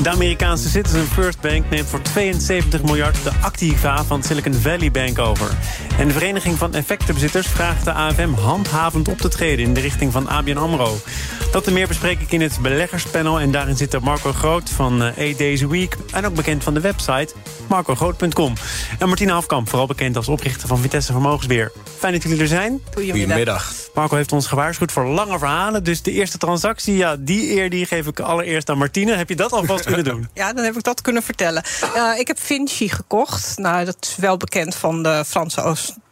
De Amerikaanse Citizen First Bank neemt voor 72 miljard de activa van Silicon Valley Bank over. En de Vereniging van Effectenbezitters vraagt de AFM handhavend op te treden in de richting van ABN AMRO. Dat en meer bespreek ik in het beleggerspanel. En daarin zit er Marco Groot van 8 eh, Days a Week. En ook bekend van de website marcogroot.com. En Martina Hafkamp, vooral bekend als oprichter van Vitesse Vermogensbeheer. Fijn dat jullie er zijn. Goedemiddag. Marco heeft ons gewaarschuwd voor lange verhalen. Dus de eerste transactie, ja, die eer die geef ik allereerst aan Martine. Heb je dat alvast kunnen doen? Ja, dan heb ik dat kunnen vertellen. Uh, ik heb Vinci gekocht. Nou, dat is wel bekend van de Franse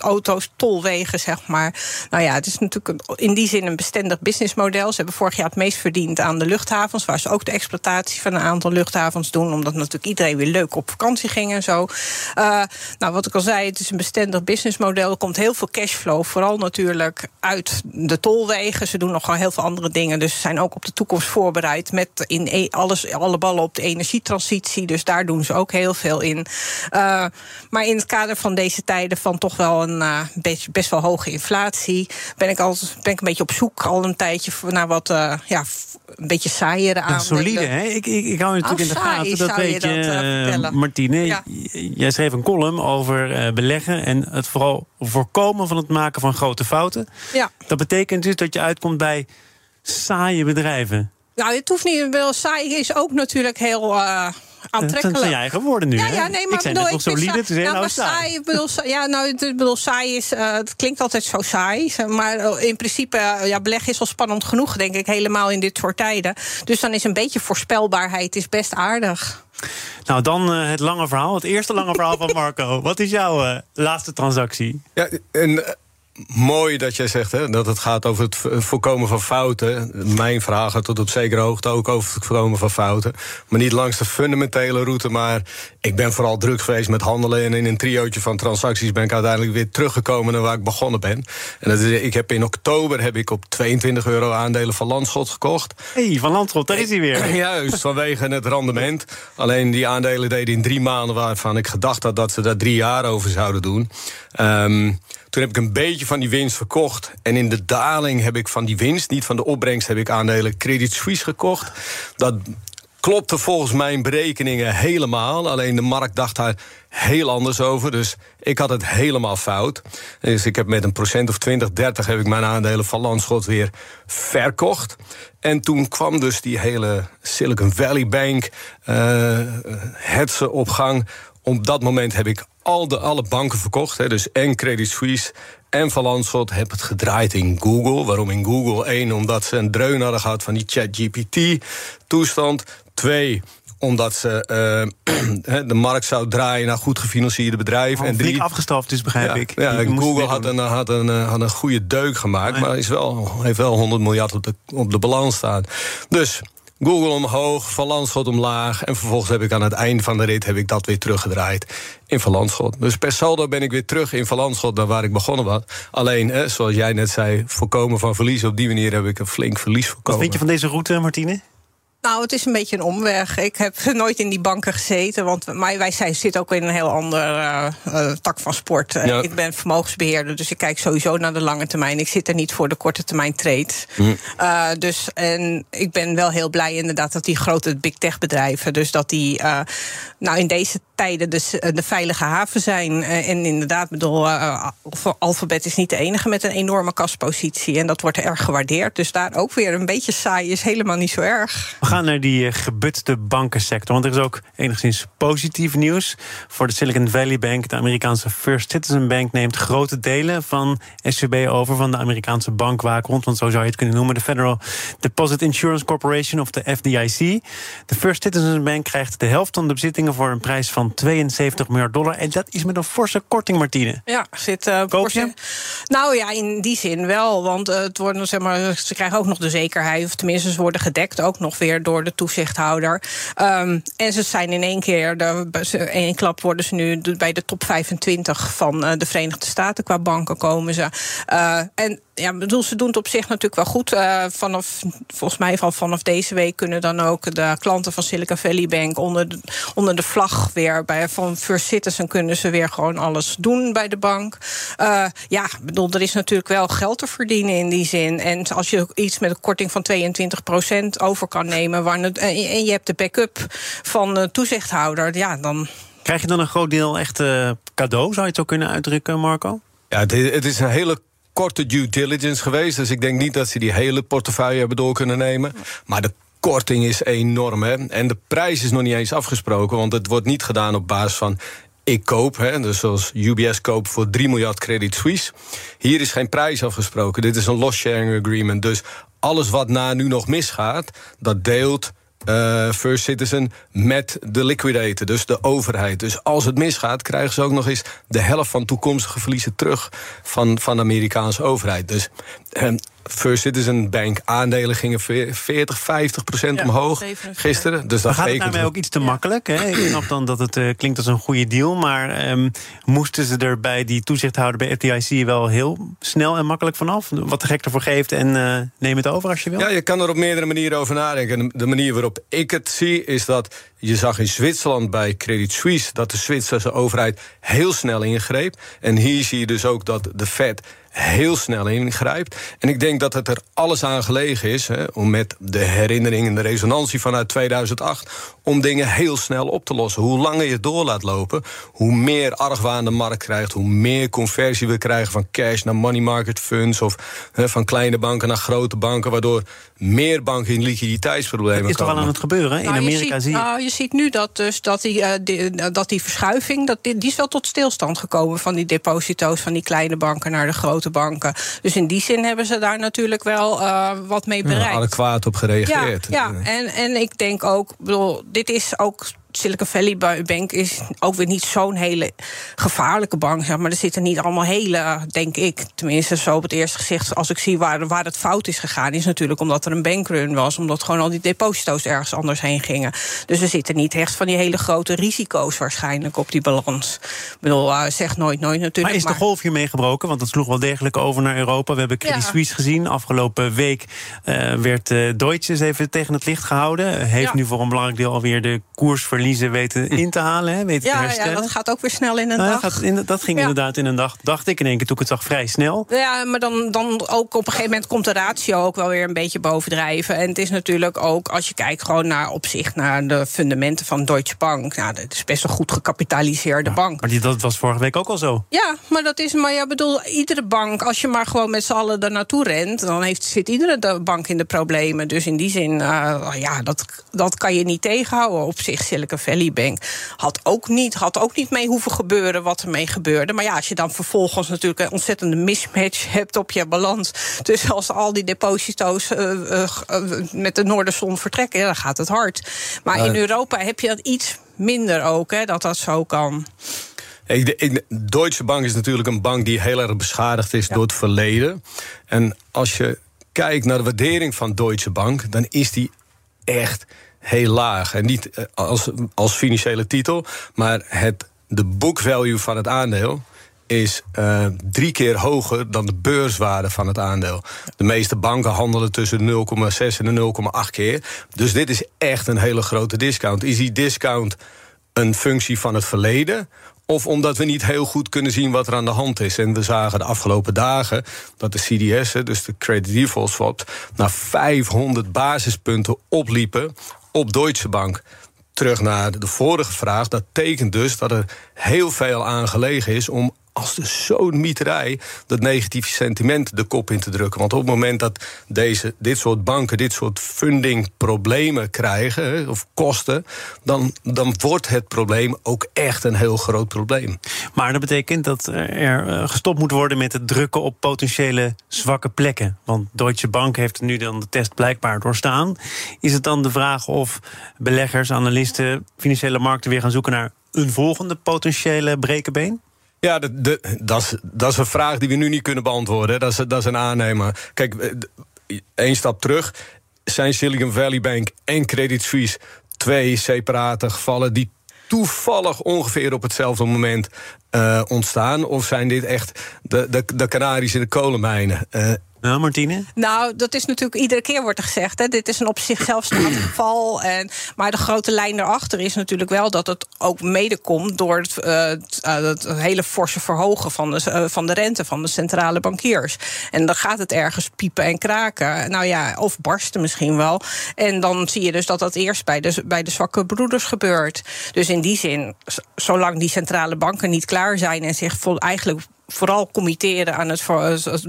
auto's, tolwegen, zeg maar. Nou ja, het is natuurlijk in die zin een bestendig businessmodel. Ze hebben vorig jaar het meest verdiend aan de luchthavens... waar ze ook de exploitatie van een aantal luchthavens doen... omdat natuurlijk iedereen weer leuk op vakantie ging en zo. Uh, nou, wat ik al zei, het is een bestendig businessmodel. Er komt heel veel cashflow, vooral natuurlijk uit de tolwegen. Ze doen nog wel heel veel andere dingen, dus ze zijn ook op de toekomst voorbereid... met in e- alles, alle ballen op de energietransitie, dus daar doen ze ook heel veel in. Uh, maar in het kader van deze tijden van toch wel een uh, best, best wel hoge inflatie... ben ik, al, ben ik een beetje op zoek al een tijdje naar wat... Uh, ja, een beetje saaiere aan. solide, hè? Ik, ik, ik hou je natuurlijk in de gaten. Dat weet je, uh, Martine. Ja. Jij schreef een column over beleggen en het vooral voorkomen van het maken van grote fouten. Ja. Dat betekent dus dat je uitkomt bij saaie bedrijven. Nou, het hoeft niet. Wel saai is ook natuurlijk heel. Uh, aantrekkelijk. Dat zijn je eigen woorden nu. Ja, ja, nee, maar ik nog solide, te nou, nou saai. bedoel, ja, nou, ik bedoel, saai is, uh, het klinkt altijd zo saai. Maar in principe, uh, ja, beleggen is al spannend genoeg, denk ik, helemaal in dit soort tijden. Dus dan is een beetje voorspelbaarheid is best aardig. Nou, dan uh, het lange verhaal. Het eerste lange verhaal van Marco. Wat is jouw laatste transactie? Ja, en mooi dat jij zegt hè, dat het gaat over het voorkomen van fouten. Mijn vraag gaat tot op zekere hoogte ook over het voorkomen van fouten. Maar niet langs de fundamentele route. Maar ik ben vooral druk geweest met handelen. En in een triootje van transacties ben ik uiteindelijk weer teruggekomen naar waar ik begonnen ben. En dat is, ik heb in oktober heb ik op 22 euro aandelen van Landschot gekocht. Hé, hey, van Landschot, daar is hij weer. Juist, vanwege het rendement. Alleen die aandelen deden in drie maanden waarvan ik gedacht had dat ze daar drie jaar over zouden doen. Um, toen heb ik een beetje van die winst verkocht. En in de daling heb ik van die winst, niet van de opbrengst, heb ik aandelen Credit Suisse gekocht. Dat klopte volgens mijn berekeningen helemaal. Alleen de markt dacht daar heel anders over. Dus ik had het helemaal fout. Dus ik heb met een procent of 20, 30 heb ik mijn aandelen van Landschot weer verkocht. En toen kwam dus die hele Silicon Valley Bank uh, hetze op gang. Op dat moment heb ik al de, alle banken verkocht. Hè, dus en Credit Suisse en Van Landschot heb het gedraaid in Google. Waarom in Google? Eén, omdat ze een dreun hadden gehad van die ChatGPT-toestand. Twee, omdat ze uh, de markt zou draaien naar goed gefinancierde bedrijven. en drie afgestraft is, begrijp ja, ik. Ja, Google had een, had, een, had een goede deuk gemaakt, maar is wel, heeft wel 100 miljard op de, op de balans staan. Dus Google omhoog, Van Landschot omlaag. En vervolgens heb ik aan het einde van de rit heb ik dat weer teruggedraaid in Van Landschot. Dus per saldo ben ik weer terug in Van Landschot, naar waar ik begonnen was. Alleen, zoals jij net zei, voorkomen van verlies. Op die manier heb ik een flink verlies voorkomen. Wat vind je van deze route, Martine? Nou, het is een beetje een omweg. Ik heb nooit in die banken gezeten. Want wij zijn, zitten ook in een heel andere uh, tak van sport. Ja. Ik ben vermogensbeheerder, dus ik kijk sowieso naar de lange termijn. Ik zit er niet voor de korte termijn trades. Mm. Uh, dus en ik ben wel heel blij inderdaad dat die grote big tech bedrijven... dus dat die nou in deze tijden dus de veilige haven zijn. en inderdaad, bedoel, Alphabet is niet de enige met een enorme kaspositie. En dat wordt erg gewaardeerd. Dus daar ook weer een beetje saai is helemaal niet zo erg gaan naar die eh, gebutste bankensector. Want er is ook enigszins positief nieuws. Voor de Silicon Valley Bank, de Amerikaanse First Citizen Bank, neemt grote delen van SVB over van de Amerikaanse bankwaakhond. Want zo zou je het kunnen noemen. De Federal Deposit Insurance Corporation of de FDIC. De First Citizen Bank krijgt de helft van de bezittingen voor een prijs van van 72 miljard dollar. En dat is met een forse korting, Martine. Ja, zit uh, Koop je? Nou ja, in die zin wel. Want uh, het worden, zeg maar, ze krijgen ook nog de zekerheid, of tenminste, ze worden gedekt ook nog weer door de toezichthouder. Um, en ze zijn in één keer, in één klap worden ze nu bij de top 25 van uh, de Verenigde Staten qua banken komen ze. en ja, bedoel, ze doen het op zich natuurlijk wel goed. Uh, vanaf, volgens mij van vanaf deze week kunnen dan ook de klanten van Silicon Valley Bank onder de, onder de vlag weer bij van First Citizen kunnen ze weer gewoon alles doen bij de bank. Uh, ja, bedoel, er is natuurlijk wel geld te verdienen in die zin. En als je iets met een korting van 22% over kan nemen, waar het, en je hebt de backup van de toezichthouder, ja, dan. Krijg je dan een groot deel echt uh, cadeau, zou je het zo kunnen uitdrukken, Marco? Ja, het is, het is een hele korte due diligence geweest. Dus ik denk niet dat ze die hele portefeuille hebben door kunnen nemen. Maar de korting is enorm. Hè? En de prijs is nog niet eens afgesproken. Want het wordt niet gedaan op basis van ik koop, hè, dus zoals UBS koopt voor 3 miljard Credit Suisse. Hier is geen prijs afgesproken. Dit is een loss sharing agreement. Dus alles wat na nu nog misgaat, dat deelt uh, First Citizen met de liquidator, dus de overheid. Dus als het misgaat, krijgen ze ook nog eens de helft van toekomstige verliezen terug van, van de Amerikaanse overheid. Dus uh, First Citizen Bank aandelen gingen 40, 50 procent ja, omhoog gisteren. Dus dat gaat het daarmee ook iets te makkelijk. Hè? Ik snap dan dat het uh, klinkt als een goede deal. Maar um, moesten ze er bij die toezichthouder bij FDIC wel heel snel en makkelijk vanaf? Wat de gek ervoor geeft en uh, neem het over als je wil? Ja, je kan er op meerdere manieren over nadenken. De manier waarop ik het zie is dat je zag in Zwitserland bij Credit Suisse dat de Zwitserse overheid heel snel ingreep. En hier zie je dus ook dat de Fed heel snel ingrijpt. En ik denk dat het er alles aan gelegen is, hè, om met de herinnering en de resonantie vanuit 2008, om dingen heel snel op te lossen. Hoe langer je door laat lopen, hoe meer argwaan de markt krijgt, hoe meer conversie we krijgen van cash naar money market funds of hè, van kleine banken naar grote banken, waardoor meer banken in liquiditeitsproblemen komen. Dat is toch wel aan het gebeuren? In nou, Amerika je zie je. Nou, je ziet nu dat, dus, dat, die, uh, die, dat die verschuiving, dat die, die is wel tot stilstand gekomen van die deposito's van die kleine banken naar de grote banken. Dus in die zin hebben ze daar natuurlijk wel uh, wat mee bereikt. Ja, adequaat op gereageerd. Ja, ja. En, en ik denk ook, bedoel, dit is ook Silicon Valley Bank is ook weer niet zo'n hele gevaarlijke bank. Zeg maar er zitten niet allemaal hele, denk ik, tenminste zo op het eerste gezicht, als ik zie waar, waar het fout is gegaan, is natuurlijk omdat er een bankrun was, omdat gewoon al die deposito's ergens anders heen gingen. Dus er zitten niet echt van die hele grote risico's waarschijnlijk op die balans. Ik bedoel, uh, zeg nooit nooit natuurlijk. Maar is de golf hier meegebroken? Want dat sloeg wel degelijk over naar Europa. We hebben Credit ja. Suisse gezien. Afgelopen week uh, werd uh, Deutsche even tegen het licht gehouden. Heeft ja. nu voor een belangrijk deel alweer de koers verliezen weten in te halen, hè, weten ja, te herstellen. Ja, dat gaat ook weer snel in een nou, dag. Gaat in, dat ging ja. inderdaad in een dag, dacht ik in één keer. Toen ik het zag, vrij snel. Ja, maar dan, dan ook op een gegeven moment komt de ratio ook wel weer een beetje bovendrijven. En het is natuurlijk ook, als je kijkt gewoon naar op zich naar de fundamenten van Deutsche Bank. Nou, dat is best een goed gecapitaliseerde ja, bank. Maar die, dat was vorige week ook al zo. Ja, maar dat is, maar ja, bedoel, iedere bank, als je maar gewoon met z'n allen er naartoe rent, dan heeft, zit iedere bank in de problemen. Dus in die zin, uh, ja, dat, dat kan je niet tegenhouden op zich, Silicon Valley Bank had ook niet, had ook niet mee hoeven gebeuren wat er mee gebeurde. Maar ja, als je dan vervolgens natuurlijk een ontzettende mismatch hebt op je balans. Dus als al die deposito's uh, uh, met de Noorderzon vertrekken, ja, dan gaat het hard. Maar in Europa heb je dat iets minder ook, hè, dat dat zo kan. Ik, ik, Deutsche Bank is natuurlijk een bank die heel erg beschadigd is ja. door het verleden. En als je kijkt naar de waardering van Deutsche Bank, dan is die echt heel laag. En niet eh, als, als financiële titel, maar het, de book value van het aandeel is uh, drie keer hoger dan de beurswaarde van het aandeel. De meeste banken handelen tussen 0,6 en 0,8 keer. Dus dit is echt een hele grote discount. Is die discount een functie van het verleden? Of omdat we niet heel goed kunnen zien wat er aan de hand is. En we zagen de afgelopen dagen dat de CDS, dus de Credit Default Swaps, naar 500 basispunten opliepen op Deutsche Bank. Terug naar de vorige vraag. Dat tekent dus dat er heel veel aan gelegen is om als zo'n mieterij dat negatieve sentiment de kop in te drukken. Want op het moment dat deze, dit soort banken dit soort fundingproblemen krijgen, of kosten, dan, dan wordt het probleem ook echt een heel groot probleem. Maar dat betekent dat er eh, gestopt moet worden met het drukken op potentiële zwakke plekken. Want Deutsche Bank heeft nu dan de test blijkbaar doorstaan. Is het dan de vraag of beleggers, analisten, financiële markten weer gaan zoeken naar een volgende potentiële brekenbeen? Ja, dat, is, een vraag die we nu niet kunnen beantwoorden. Dat is, dat is een aannemer. Kijk, eh, één stap terug. Zijn Silicon Valley Bank en Credit Suisse twee separate gevallen die toevallig ongeveer op hetzelfde moment uh, ontstaan? Of zijn dit echt de, de, de Canarische de kolenmijnen? Uh, nou, Martine? Nou, dat is natuurlijk iedere keer wordt er gezegd. Hè, dit is een op zichzelf staand geval. En, maar de grote lijn erachter is natuurlijk wel dat het ook mede komt door het, uh, het, hele forse verhogen van de, uh, van de rente van de centrale bankiers. En dan gaat het ergens piepen en kraken. Nou ja, of barsten misschien wel. En dan zie je dus dat dat eerst bij de, bij de zwakke broeders gebeurt. Dus in die zin, zolang die centrale banken niet klaar zijn en zich vol, eigenlijk vooral committeren aan het,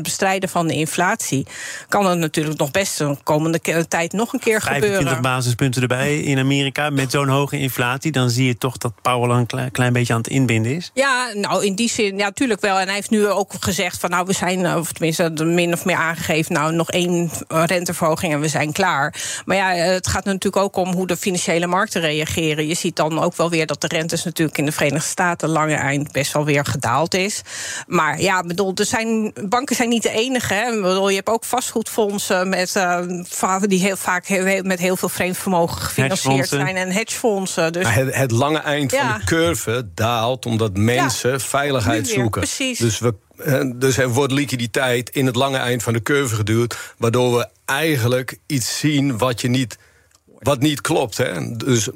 bestrijden van de inflatie, kan het natuurlijk nog best een komende tijd nog een keer 25 gebeuren. 25 basispunten erbij in Amerika met zo'n hoge inflatie, dan zie je toch dat Powell een klein, klein, beetje aan het inbinden is. Ja, nou in die zin, ja, natuurlijk wel. En hij heeft nu ook gezegd van, nou, we zijn, eh, of tenminste min of meer aangegeven, nou, nog één renteverhoging en we zijn klaar. Maar ja, het gaat natuurlijk ook om hoe de financiële markten reageren. Je ziet dan ook wel weer dat de rentes natuurlijk in de Verenigde Staten lange eind best wel weer gedaald is. Maar ja, bedoel, er zijn, banken zijn niet de enige. Hè. Bedoel, je hebt ook vastgoedfondsen met, uh, die heel vaak heel, met heel veel vreemd vermogen gefinancierd zijn. En hedgefondsen. Dus... Het, het, lange eind van de curve daalt omdat mensen veiligheid zoeken. Precies. Dus we dus er wordt liquiditeit in het lange eind van de curve geduwd, waardoor we eigenlijk iets zien wat je niet, wat niet klopt. Hè. Dus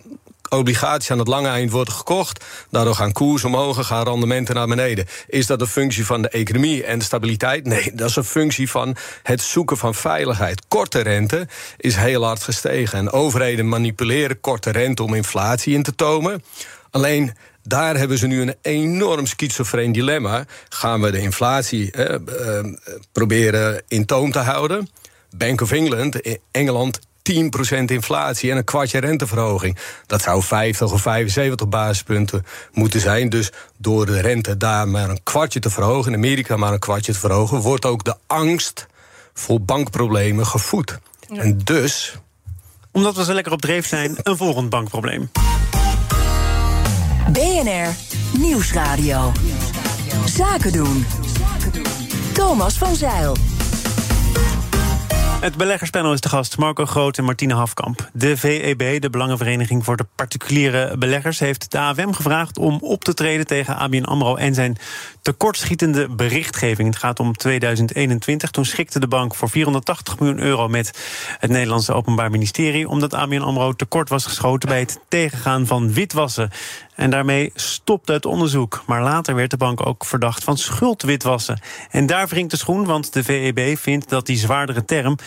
obligaties aan het lange eind worden gekocht. Daardoor gaan koers omhoog, gaan rendementen naar beneden. Is dat een functie van de economie en de stabiliteit? Nee, dat is een functie van het zoeken van veiligheid. Korte rente is heel hard gestegen. En overheden manipuleren korte rente om inflatie in te tomen. Alleen daar hebben ze nu een enorm schizofreen dilemma. Gaan we de inflatie eh, eh, proberen in toom te houden? Bank of England, Engeland 10% inflatie en een kwartje renteverhoging. Dat zou 50 of 75 basispunten moeten zijn. Dus door de rente daar maar een kwartje te verhogen, in Amerika maar een kwartje te verhogen, wordt ook de angst voor bankproblemen gevoed. En dus. Omdat we zo lekker op dreef zijn, een volgend bankprobleem. BNR Nieuwsradio. Zaken doen. Thomas van Zeil. Het beleggerspanel is de gast Marco Groot en Martine Hafkamp. De VEB, de Belangenvereniging voor de Particuliere Beleggers, heeft de AFM gevraagd om op te treden tegen ABN Amro en zijn tekortschietende berichtgeving. Het gaat om 2021. Toen schikte de bank voor 480 miljoen euro met het Nederlandse Openbaar Ministerie, omdat ABN Amro tekort was geschoten bij het tegengaan van witwassen. En daarmee stopte het onderzoek. Maar later werd de bank ook verdacht van schuldwitwassen. En daar wringt de schoen, want de VEB vindt dat die zwaardere term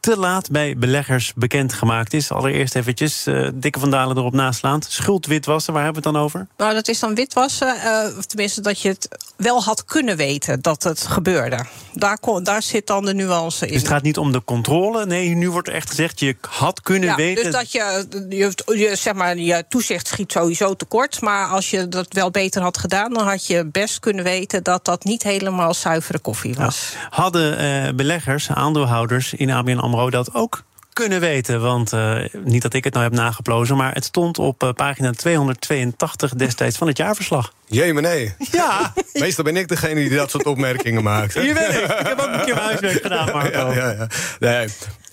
te laat bij beleggers bekendgemaakt is. Allereerst eventjes, uh, Dikke van Dalen erop naslaand. Schuldwitwassen, waar hebben we het dan over? Nou, dat is dan witwassen, uh, of tenminste dat je het wel had kunnen weten dat het gebeurde. Daar, daar zit dan de nuance in. Dus het gaat niet om de controle? Nee, nu wordt er echt gezegd, je had kunnen ja, weten... Dus dat je, je, je, zeg maar, je toezicht schiet sowieso tekort. Maar als je dat wel beter had gedaan... dan had je best kunnen weten dat dat niet helemaal zuivere koffie was. Hadden uh, beleggers, aandeelhouders in ABN AMRO dat ook kunnen weten. Want uh, niet dat ik het nou heb nageplozen, maar het stond op uh, pagina 282 destijds van het jaarverslag. Jee, maar nee. Ja. Meestal ben ik degene die dat soort opmerkingen maakt. Hier ben ik. Ik heb ook een keer mijn huiswerk gedaan, Marco. Ja, ja, ja. Nee.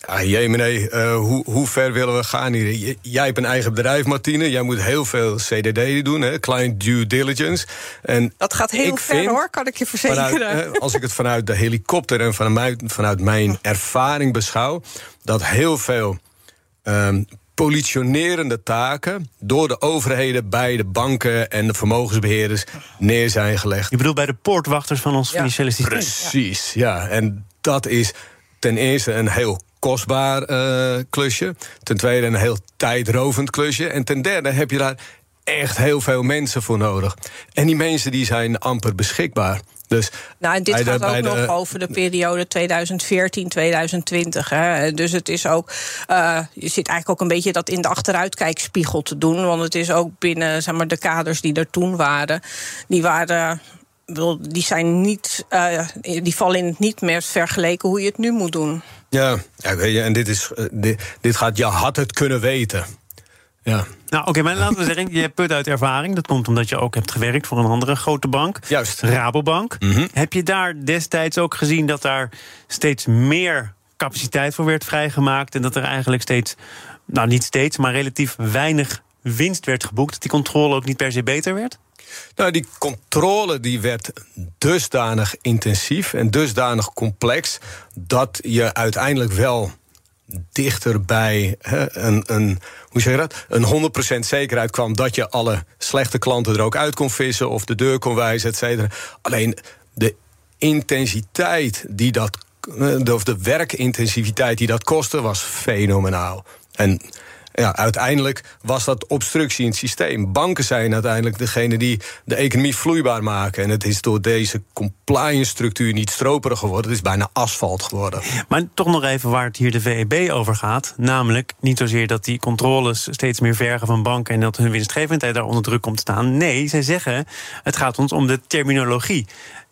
Ah, jee, meneer, uh, hoe, hoe ver willen we gaan hier? jij hebt een eigen bedrijf, Martine. Jij moet heel veel CDD doen, hè, client due diligence. En dat gaat heel ver, vind, hoor, kan ik je verzekeren. Vanuit, als ik het vanuit de helikopter en vanuit, vanuit mijn ervaring beschouw... dat heel veel um, politionerende taken door de overheden bij de banken en de vermogensbeheerders neer zijn gelegd. Je bedoelt bij de poortwachters van ons financiële systeem? Precies, ja. En dat is ten eerste een heel kostbaar uh, klusje. Ten tweede een heel tijdrovend klusje. En ten derde heb je daar echt heel veel mensen voor nodig. En die mensen die zijn amper beschikbaar. Dus nou, en dit gaat ook nog over de periode 2014-2020. Dus het is ook. Uh, je zit eigenlijk ook een beetje dat in de achteruitkijkspiegel te doen. Want het is ook binnen zeg maar, de kaders die er toen waren. Die waren die zijn niet, uh, die vallen in het niet meer vergeleken hoe je het nu moet doen. Ja, ja en dit, is, uh, dit, dit gaat, je had het kunnen weten. Ja. Nou, oké, maar laten we zeggen, je put uit ervaring. Dat komt omdat je ook hebt gewerkt voor een andere grote bank. Juist. Rabobank. Mhm. Heb je daar destijds ook gezien dat daar steeds meer capaciteit voor werd vrijgemaakt... en dat er eigenlijk steeds, nou niet steeds, maar relatief weinig winst werd geboekt... dat die controle ook niet per se beter werd? Nou, die controle die werd dusdanig intensief en dusdanig complex dat je uiteindelijk wel dichter bij hè, een, een, hoe zeg je dat? een 100% zekerheid kwam dat je alle slechte klanten er ook uit kon vissen of de deur kon wijzen, et cetera. Alleen de intensiteit die dat, eh, of de werkintensiviteit die dat kostte, was fenomenaal. En ja, uiteindelijk was dat obstructie in het systeem. Banken zijn uiteindelijk degene die de economie vloeibaar maken. En het is door deze compliance-structuur niet stroperig geworden. Het is bijna asfalt geworden. Maar toch nog even waar het hier de VEB over gaat. Namelijk niet zozeer dat die controles steeds meer vergen van banken... en dat hun winstgevendheid daar onder druk komt te staan. Nee, zij zeggen, het gaat ons om de terminologie.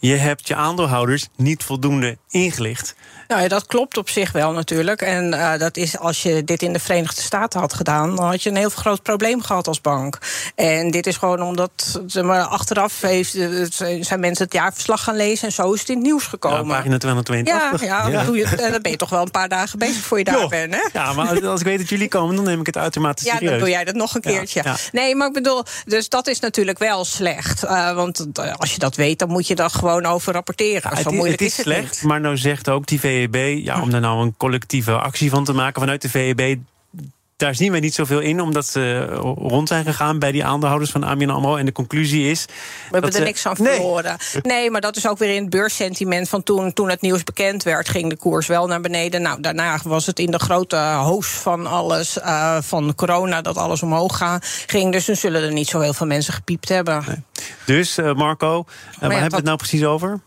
Je hebt je aandeelhouders niet voldoende ingelicht. Nou ja, dat klopt op zich wel natuurlijk. En eh, dat is als je dit in de Verenigde Staten had gedaan, dan had je een heel groot probleem gehad als bank. En dit is gewoon omdat zeg maar, achteraf heeft, eh, zijn mensen het jaarverslag gaan lezen en zo is het in het nieuws Ja, gekomen. pagina Ja, 282. ja, Dan, doe je, eh, dan ben je toch wel een paar dagen bezig voor je daar bent, hè? Ja, maar als- ik weet dat jullie komen, dan neem ik het uitermate Ja, serieus. dan doe jij dat nog een Ja, keertje. ja. Nee, maar ik bedoel, dus dat is natuurlijk wel slecht. Want als je dat weet, dan moet je daar gewoon over rapporteren. Zo het, moeilijk het is, is het slecht, niet. maar nou zegt ook die VEB... Ja, om daar nou een collectieve actie van te maken vanuit de VEB... daar zien wij niet zoveel in, omdat ze rond zijn gegaan... bij die aandeelhouders van ABN AMRO. En de conclusie is... We hebben er niks aan Nee. verloren. Nee, maar dat is ook weer in het beurssentiment van toen, toen het nieuws bekend werd, ging de koers wel naar beneden. Nou, daarna was het in de grote hoos van alles, eh, van corona, dat alles omhoog ga- ging. Dus dan zullen er niet zo heel veel mensen gepiept hebben. Dus, eh, Marco, eh, waar hebben we dat- het nou precies over?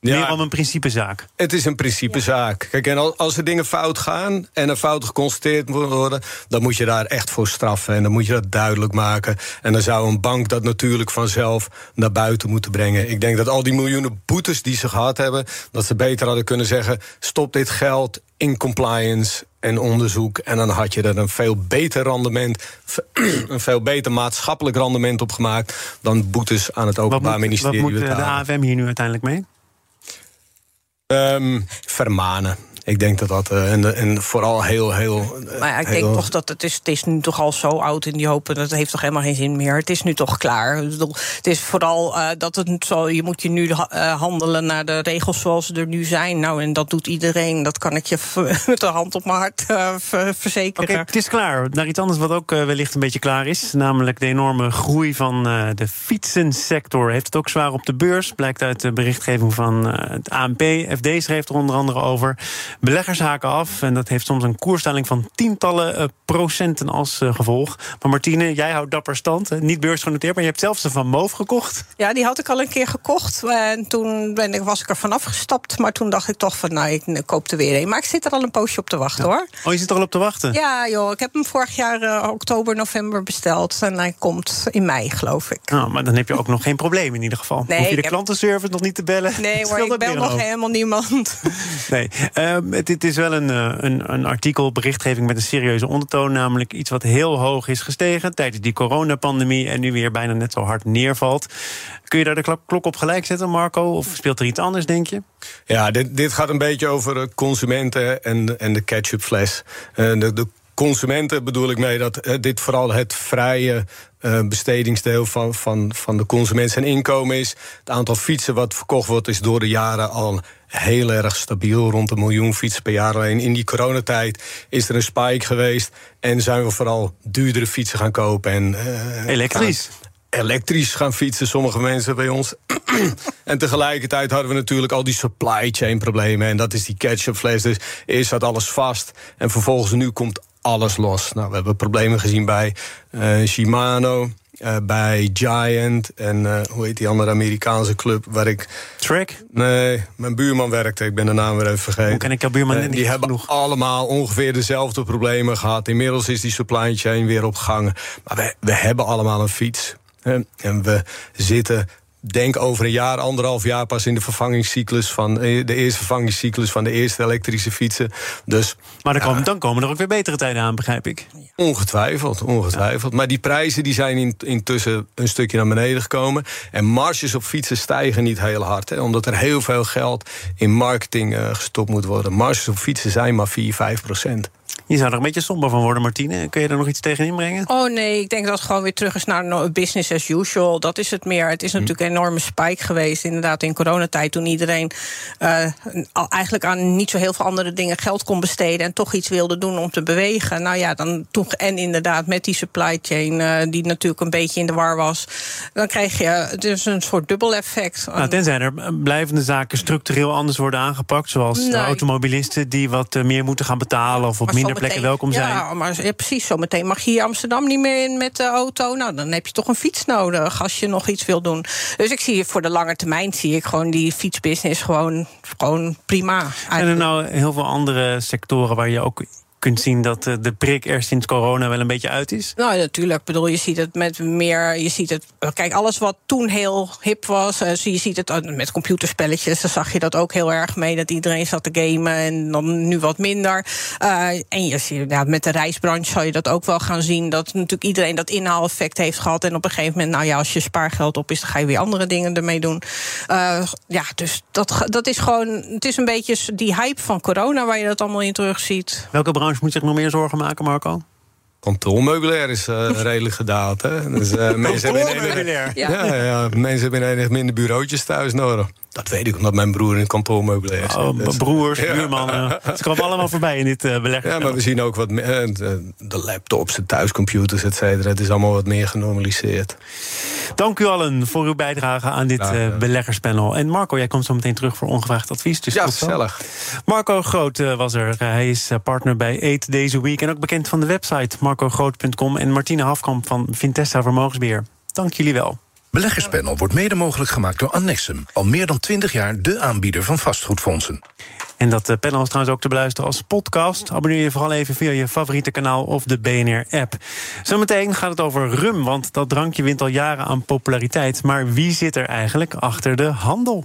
Meer Ja. om een principezaak. Het is een principezaak. Kijk, en al- als er dingen fout gaan en er fouten geconstateerd worden, dan moet je daar echt voor straffen. En dan moet je dat duidelijk maken. En dan zou een bank dat natuurlijk vanzelf naar buiten moeten brengen. Ik denk dat al die miljoenen boetes die ze gehad hebben, dat ze beter hadden kunnen zeggen: stop dit geld in compliance en onderzoek. En dan had je er een veel beter rendement, een veel beter maatschappelijk rendement op gemaakt dan boetes aan het Wat Openbaar moet, wat Ministerie moet eh, de. AFM hier nu uiteindelijk mee? Ehm, vermanen. Ik denk dat dat. eh, en, en vooral heel, heel. Maar ja, ik heel- denk toch dat het is, het is nu toch al zo oud in die hoop. En dat heeft toch helemaal geen zin meer. Het is nu toch klaar. Ik bedoel, het is vooral eh, dat het zo. Je moet je nu eh, handelen naar de regels zoals ze er nu zijn. Nou, en dat doet iedereen. Dat kan ik je met de hand op mijn hart eh, verzekeren. het is klaar. Naar iets anders wat ook wellicht een beetje klaar is. Namelijk de enorme groei van eh, de fietsensector. Heeft het ook zwaar op de beurs. Blijkt uit de berichtgeving van eh, het ANP. FD schreef er onder andere over. Beleggers haken af. En dat heeft soms een koersdaling van tientallen eh, procenten als eh, gevolg. Maar Martine, jij houdt dapper stand. niet beursgenoteerd, maar je hebt zelfs een van Moof gekocht. Ja, die had ik al een keer gekocht. En toen ben ik, was ik er vanaf gestapt. Maar toen dacht ik toch van, nou, ik koop er weer een. Maar ik zit er al een poosje op te wachten, hoor. Oh, je zit er al op te wachten. Ja, joh, ik heb hem vorig jaar eh, oktober, november besteld. En hij komt in mei, geloof ik. Nou, maar dan heb je ook nog geen probleem in ieder geval. Nee, Hoef je de heb- klantenservice nog niet te bellen. Nee hoor, ik bel nog helemaal niemand. Nee, ehm, het, het is wel een, eh, een, een artikel, berichtgeving met een serieuze ondertoon. Namelijk iets wat heel hoog is gestegen tijdens die coronapandemie. En nu weer bijna net zo hard neervalt. Kun je daar de klok- op gelijk zetten, Marco? Of speelt er iets anders, denk je? Ja, dit, dit gaat een beetje over eh, consumenten en, en de ketchupfles. Eh, de, de consumenten bedoel ik mee dat eh, dit vooral het vrije eh, bestedingsdeel van, van, van de consument zijn inkomen is. Het aantal fietsen wat verkocht wordt is door de jaren al heel erg stabiel. Rond een miljoen fietsen per jaar. Alleen in die coronatijd is er een spike geweest. En zijn we vooral duurdere fietsen gaan kopen. En, eh, Elektrisch. gaan elektrisch gaan fietsen, sommige mensen bij ons. en tegelijkertijd hadden we natuurlijk al die supply chain problemen. En dat is die ketchupfles. Dus eerst zat alles vast. En vervolgens nu komt alles los. Nou, we hebben problemen gezien bij eh, Shimano. Eh, bij Giant en eh, hoe heet die andere Amerikaanse club waar ik... Track? Nee, mijn buurman werkte, ik ben de naam weer even vergeten. Hoe ken ik jouw buurman Eh, net die niet hebben genoeg? allemaal ongeveer dezelfde problemen gehad. Inmiddels is die supply chain weer op gang. Maar we, we hebben allemaal een fiets. hè. En we zitten denk over een jaar, anderhalf jaar pas in de vervangingscyclus van eh, de eerste vervangingscyclus van de eerste elektrische fietsen. Dus, maar dan, komen, dan komen er ook weer betere tijden aan, begrijp ik. Ongetwijfeld, ongetwijfeld. Maar die prijzen die zijn in, intussen een stukje naar beneden gekomen. En marges op fietsen stijgen niet heel hard. Hè, omdat er heel veel geld in marketing uh, gestopt moet worden. Marges op fietsen zijn maar 4, 5 procent. Je zou er een beetje somber van worden, Martine. Kun je er nog iets tegen inbrengen? Oh nee, ik denk dat het gewoon weer terug is naar business as usual. Dat is het meer. Het is hm. natuurlijk een enorme spike geweest, inderdaad, in coronatijd. Toen iedereen uh, eigenlijk aan niet zo heel veel andere dingen geld kon besteden. en toch iets wilde doen om te bewegen. Nou ja, dan toen. En inderdaad, met die supply chain, uh, die natuurlijk een beetje in de war was. dan krijg je dus een soort dubbel effect. Nou, tenzij er blijvende zaken structureel anders worden aangepakt. Zoals nee. automobilisten die wat eh, meer moeten gaan betalen of op minder plekken welkom zijn. Ja, maar ja, precies. Zometeen mag je hier Amsterdam niet meer in met de auto. Nou, dan heb je toch een fiets nodig als je nog iets wil doen. Dus ik zie voor de lange termijn zie ik gewoon die fietsbusiness gewoon, gewoon prima. Zijn er nou heel veel andere sectoren waar je ook kunt zien dat eh, de prik er sinds corona wel een beetje uit is? Nou, natuurlijk. Ik bedoel, je ziet het met meer. Je ziet het. Kijk, alles wat toen heel hip was. Uh, je ziet het met computerspelletjes. Dan zag je dat ook heel erg mee. Dat iedereen zat te gamen en dan nu wat minder. Uh, en je ziet, ja, met de reisbranche zal je dat ook wel gaan zien. Dat natuurlijk iedereen dat inhaaleffect heeft gehad. En op een gegeven moment, nou ja, als je spaargeld op is, dan ga je weer andere dingen ermee doen. Uh, ja, dus dat, dat is gewoon. Het is een beetje die hype van corona waar je dat allemaal in terug ziet. Welke branche? Moet zich nog meer zorgen maken, Marco? Kantoormeubilair is uh, redelijk gedaald. Hè? Dus, uh, mensen hebben ja. Ja, ja, mensen hebben enig minder bureautjes thuis nodig. Dat weet ik, omdat mijn broer in kantoormeubilair is. Oh, dus, broers, buurmannen. Ze komen allemaal voorbij in dit uh, beleg. Ja, maar we zien ook wat meer. De laptops, de thuiscomputers, et cetera. Het is allemaal wat meer genormaliseerd. Dank u allen voor uw bijdrage aan dit beleggerspanel. En Marco, jij komt zo meteen terug voor ongevraagd advies. Dus ja, gezellig. Marco Groot was er. hij is partner bij Eat Deze Week. En ook bekend van de website marcogroot.com. En Martine Hafkamp van Vintessa Vermogensbeheer. Dank jullie wel. Beleggerspanel wordt mede mogelijk gemaakt door Annexum. Al meer dan 20 jaar de aanbieder van vastgoedfondsen. En dat eh, panel is trouwens ook te beluisteren als podcast. Abonneer je vooral even via je favoriete kanaal of de BNR-app. Zometeen gaat het over rum, want dat drankje wint al jaren aan populariteit. Maar wie zit er eigenlijk achter de handel?